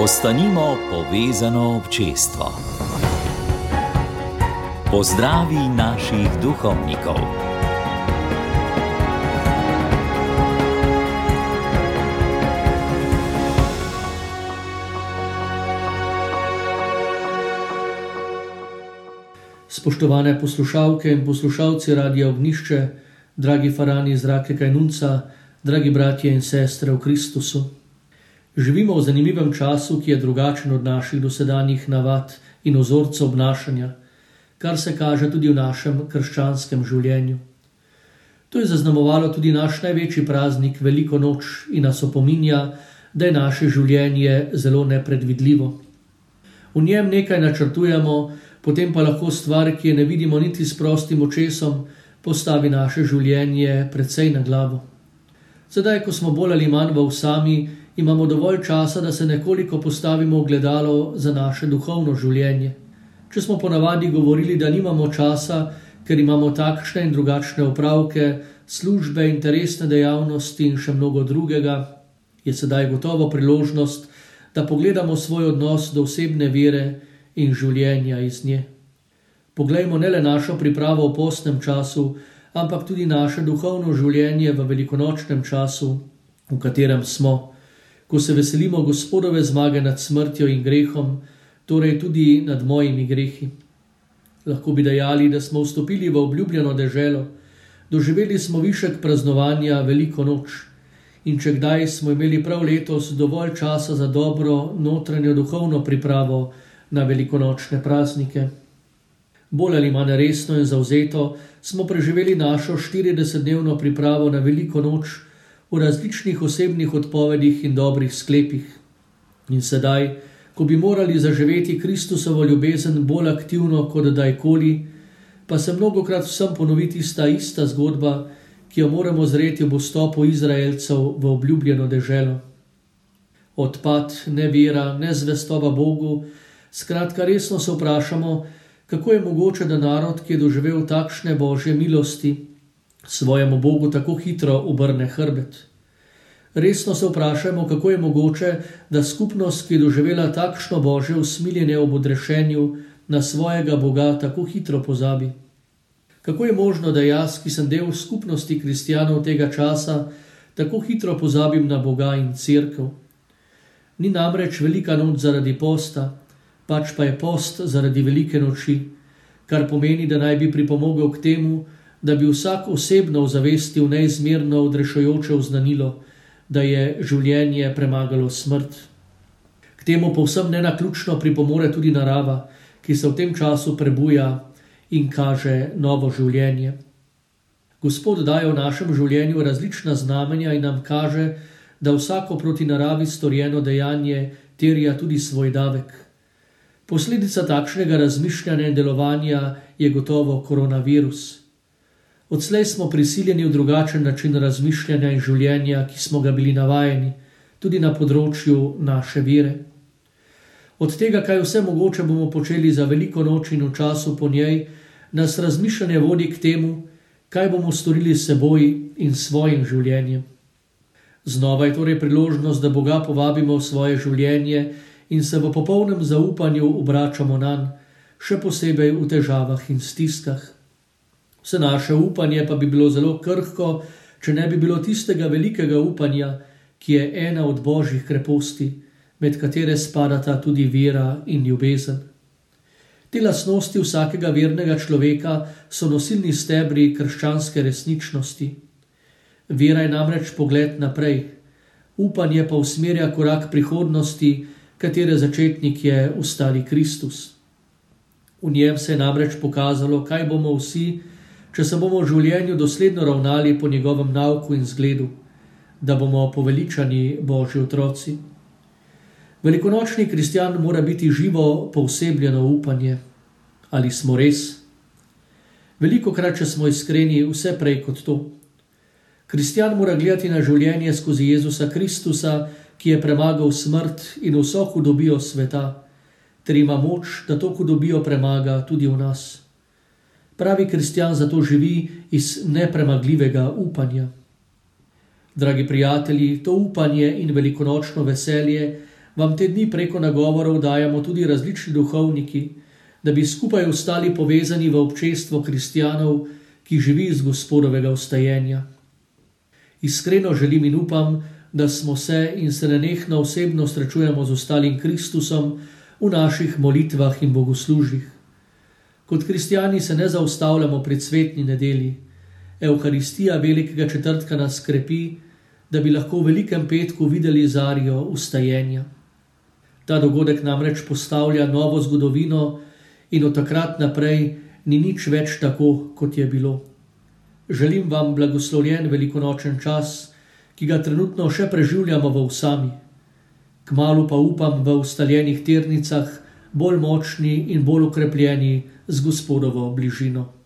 Ostanimo povezano občestvo. Pozdravi naših duhovnikov. Spoštovane poslušalke in poslušalci Radia Ognišče, dragi farani iz Rake Kajnunca, dragi bratje in sestre v Kristusu. Živimo v zanimivem času, ki je drugačen od naših dosedanjih navad in ozorcev obnašanja, kar se kaže tudi v našem krščanskem življenju. To je zaznamovalo tudi naš največji praznik, Veliko noč, in nas opominja, da je naše življenje zelo nepredvidljivo. V njem nekaj načrtujemo, potem pa lahko stvar, ki je ne vidimo niti s prostim očesom, postavi naše življenje precej na glavo. Sedaj, ko smo bolj ali manj v sami, imamo dovolj časa, da se nekoliko postavimo v gledalo za naše duhovno življenje. Če smo ponavadi govorili, da nimamo časa, ker imamo takšne in drugačne opravke, službe, interesne dejavnosti in še mnogo drugega, je sedaj gotovo priložnost, da pogledamo svoj odnos do osebne vere in življenja iz nje. Poglejmo ne le našo pripravo v postnem času, ampak tudi naše duhovno življenje v velikonočnem času, v katerem smo, ko se veselimo Gospodove zmage nad smrtjo in grehom, torej tudi nad mojimi grehi. Lahko bi dejali, da smo vstopili v obljubljeno deželo, doživeli smo višek praznovanja veliko noč. In če kdaj smo imeli prav letos dovolj časa za dobro notranjo duhovno pripravo, na velikonočne praznike. Bolj ali manj resno in zauzeto smo preživeli našo 40-dnevno pripravo na veliko noč v različnih osebnih odpovedih in dobrih sklepih. In sedaj, ko bi morali zaživeti Kristusovo ljubezen bolj aktivno kot dajkoli, pa se mnogokrat vsem ponoviti sta ista zgodba, ki jo moramo zreti ob vstopu Izraelcev v obljubljeno deželo. Odpad, nevera, nezvestoba Bogu, Skratka, resno se vprašamo, kako je mogoče, da narod, ki je doživel takšne božje milosti, svojemu Bogu tako hitro obrne hrbet. Resno se vprašamo, kako je mogoče, da skupnost, ki je doživela takšno božje usmiljenje ob odrešenju, na svojega Boga tako hitro pozabi. Kako je možno, da jaz, ki sem del skupnosti kristijanov tega časa, tako hitro pozabim na Boga in crkv? Ni namreč velika noč zaradi posta, pač pa je post zaradi velike noči, kar pomeni, da naj bi pripomogel k temu, da bi vsak osebno ozavestil neizmerno odrešujoče oznanilo, da je življenje premagalo smrt. K temu povsem nenaključno pripomore tudi narava, ki se v tem času prebuja in kaže novo življenje. Gospod daje v našem življenju različna znamenja in nam kaže, da vsako proti naravi storjeno dejanje terja tudi svoj davek. Posledica takšnega razmišljanja in delovanja je gotovo koronavirus. Odslej smo prisiljeni v drugačen način razmišljanja in življenja, ki smo ga bili navajeni, tudi na področju naše vere. Od tega, kaj vse mogoče bomo počeli za veliko noč in v času po njej, nas razmišljanje vodi k temu, kaj bomo storili s seboj in svojim življenjem. Znova je torej priložnost, da Boga povabimo v svoje življenje in se v popolnem zaupanju obračamo na njega, še posebej v težavah in stiskah. Vse naše upanje pa bi bilo zelo krhko, če ne bi bilo tistega velikega upanja, ki je ena od božjih kreposti, med katere spadata tudi vera in ljubezen. Te lastnosti vsakega vernega človeka so nosilni stebri krščanske resničnosti. Vera je namreč pogled naprej, upanje pa usmerja korak prihodnosti, katere začetnik je ustali Kristus. V njem se je namreč pokazalo, kaj bomo vsi, če se bomo v življenju dosledno ravnali po njegovem nauku in zgledu, da bomo poveličani Božji otroci. Velikonočni kristjan mora biti živo povsebljeno upanje. Ali smo res? Veliko krat, če smo iskreni, vse prej kot to. Kristjan mora gledati na življenje skozi Jezusa Kristusa, ki je premagal smrt in vso hudobijo sveta, ter ima moč, da to hudobijo premaga tudi v nas. Pravi kristjan zato živi iz nepremagljivega upanja. Dragi prijatelji, to upanje in velikonočno veselje vam te dni preko nagovorov dajamo tudi različni duhovniki, da bi skupaj ostali povezani v občestvo kristijanov, ki živi iz gospodovega ustajenja. Iskreno želim in upam, da smo se in se nenehno osebno srečujemo z ostalim Kristusom v naših molitvah in bogoslužjih. Kot kristijani se ne zaustavljamo pred svetni nedeli. Euharistija velikega četrtka nas krepi, da bi lahko v velikem petku videli zarijo ustajenja. Ta dogodek namreč postavlja novo zgodovino in od takrat naprej ni nič več tako, kot je bilo. Želim vam blagoslovljen velikonočen čas, ki ga trenutno še preživljamo v usami. Kmalu pa upam v ustaljenih tirnicah, bolj močni in bolj ukrepljeni z gospodovo bližino.